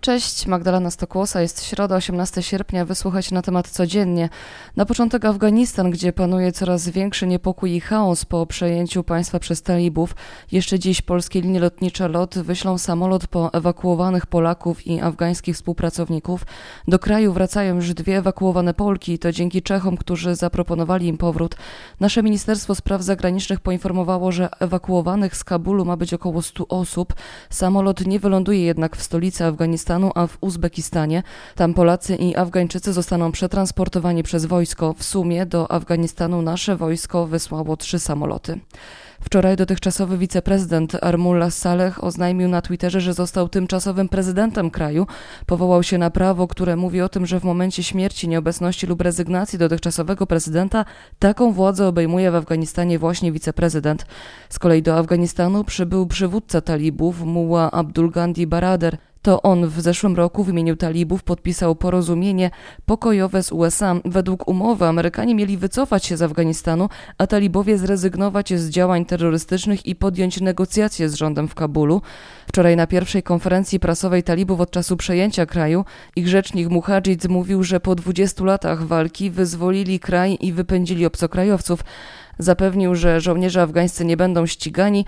Cześć, Magdalena Stokłosa. Jest środa, 18 sierpnia. Wysłuchać na temat codziennie. Na początek Afganistan, gdzie panuje coraz większy niepokój i chaos po przejęciu państwa przez talibów. Jeszcze dziś polskie linie lotnicze LOT wyślą samolot po ewakuowanych Polaków i afgańskich współpracowników. Do kraju wracają już dwie ewakuowane Polki. To dzięki Czechom, którzy zaproponowali im powrót. Nasze Ministerstwo Spraw Zagranicznych poinformowało, że ewakuowanych z Kabulu ma być około 100 osób. Samolot nie wyląduje jednak w stolicy Afganistanu A w Uzbekistanie. Tam Polacy i Afgańczycy zostaną przetransportowani przez wojsko. W sumie do Afganistanu nasze wojsko wysłało trzy samoloty. Wczoraj dotychczasowy wiceprezydent Armullah Saleh oznajmił na Twitterze, że został tymczasowym prezydentem kraju. Powołał się na prawo, które mówi o tym, że w momencie śmierci, nieobecności lub rezygnacji dotychczasowego prezydenta taką władzę obejmuje w Afganistanie właśnie wiceprezydent. Z kolei do Afganistanu przybył przywódca talibów Muła Abdul Gandhi Barader. To on w zeszłym roku w imieniu talibów podpisał porozumienie pokojowe z USA. Według umowy Amerykanie mieli wycofać się z Afganistanu, a talibowie zrezygnować z działań terrorystycznych i podjąć negocjacje z rządem w Kabulu. Wczoraj na pierwszej konferencji prasowej talibów od czasu przejęcia kraju ich rzecznik Muhadżid mówił, że po 20 latach walki wyzwolili kraj i wypędzili obcokrajowców. Zapewnił, że żołnierze afgańscy nie będą ścigani,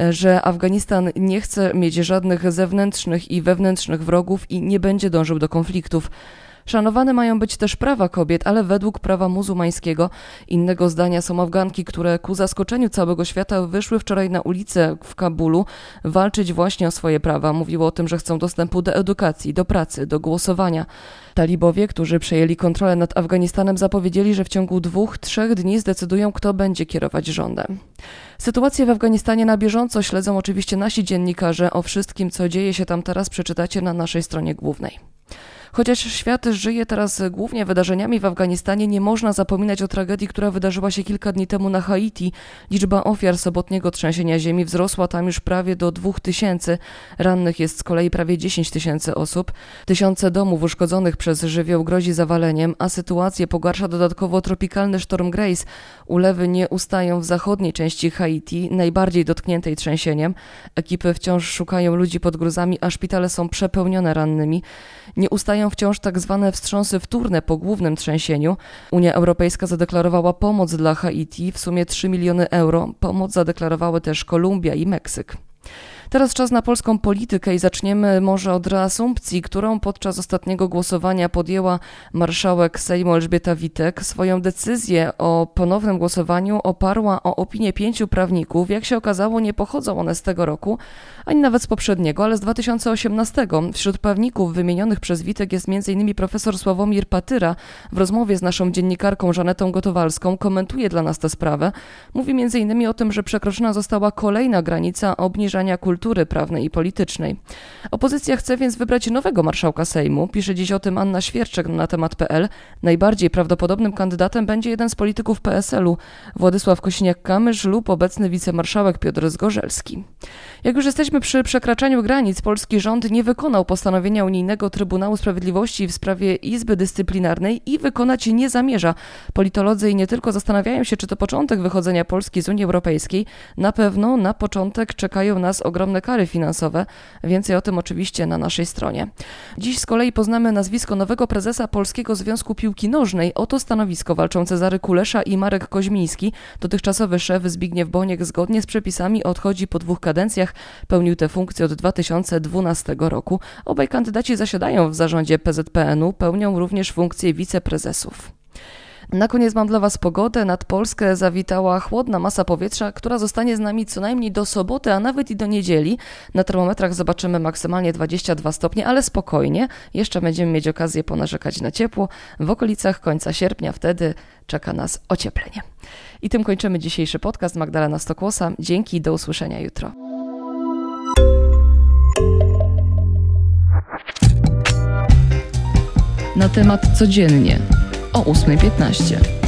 e, że Afganistan nie chce mieć żadnych zewnętrznych i wewnętrznych wrogów i nie będzie dążył do konfliktów. Szanowane mają być też prawa kobiet, ale według prawa muzułmańskiego. Innego zdania są Afganki, które ku zaskoczeniu całego świata wyszły wczoraj na ulicę w Kabulu walczyć właśnie o swoje prawa. Mówiło o tym, że chcą dostępu do edukacji, do pracy, do głosowania. Talibowie, którzy przejęli kontrolę nad Afganistanem, zapowiedzieli, że w ciągu dwóch, trzech dni zdecydują, kto będzie kierować rządem. Sytuację w Afganistanie na bieżąco śledzą oczywiście nasi dziennikarze. O wszystkim, co dzieje się tam teraz, przeczytacie na naszej stronie głównej. Chociaż świat żyje teraz głównie wydarzeniami w Afganistanie, nie można zapominać o tragedii, która wydarzyła się kilka dni temu na Haiti. Liczba ofiar sobotniego trzęsienia ziemi wzrosła tam już prawie do dwóch tysięcy. Rannych jest z kolei prawie 10 tysięcy osób. Tysiące domów uszkodzonych przez żywioł grozi zawaleniem, a sytuację pogarsza dodatkowo tropikalny sztorm Grace. Ulewy nie ustają w zachodniej części Haiti, najbardziej dotkniętej trzęsieniem. Ekipy wciąż szukają ludzi pod gruzami, a szpitale są przepełnione rannymi. Nie ustają trwają wciąż tak zwane wstrząsy wtórne po głównym trzęsieniu. Unia Europejska zadeklarowała pomoc dla Haiti w sumie 3 miliony euro. Pomoc zadeklarowały też Kolumbia i Meksyk. Teraz czas na polską politykę i zaczniemy może od reasumpcji, którą podczas ostatniego głosowania podjęła marszałek Sejmu Elżbieta Witek. Swoją decyzję o ponownym głosowaniu oparła o opinię pięciu prawników. Jak się okazało, nie pochodzą one z tego roku, ani nawet z poprzedniego, ale z 2018. Wśród prawników wymienionych przez Witek jest m.in. profesor Sławomir Patyra. W rozmowie z naszą dziennikarką Żanetą Gotowalską komentuje dla nas tę sprawę. Mówi m.in. o tym, że przekroczona została kolejna granica obniżania kultury kultury prawnej i politycznej. Opozycja chce więc wybrać nowego marszałka Sejmu. Pisze dziś o tym Anna Świerczek na temat.pl. Najbardziej prawdopodobnym kandydatem będzie jeden z polityków PSL-u, Władysław Kośniak-Kamysz lub obecny wicemarszałek Piotr Zgorzelski. Jak już jesteśmy przy przekraczaniu granic, polski rząd nie wykonał postanowienia Unijnego Trybunału Sprawiedliwości w sprawie Izby Dyscyplinarnej i wykonać nie zamierza. Politolodzy i nie tylko zastanawiają się, czy to początek wychodzenia Polski z Unii Europejskiej. Na pewno na początek czekają nas ogromne ogromne kary finansowe. Więcej o tym oczywiście na naszej stronie. Dziś z kolei poznamy nazwisko nowego prezesa Polskiego Związku Piłki Nożnej. Oto stanowisko walczą Cezary Kulesza i Marek Koźmiński. Dotychczasowy szef Zbigniew Boniek zgodnie z przepisami odchodzi po dwóch kadencjach. Pełnił tę funkcję od 2012 roku. Obaj kandydaci zasiadają w zarządzie PZPN-u, pełnią również funkcję wiceprezesów. Na koniec mam dla Was pogodę. Nad Polskę zawitała chłodna masa powietrza, która zostanie z nami co najmniej do soboty, a nawet i do niedzieli. Na termometrach zobaczymy maksymalnie 22 stopnie, ale spokojnie. Jeszcze będziemy mieć okazję ponarzekać na ciepło. W okolicach końca sierpnia wtedy czeka nas ocieplenie. I tym kończymy dzisiejszy podcast. Magdalena Stokłosa. Dzięki, do usłyszenia jutro. Na temat codziennie o 8.15.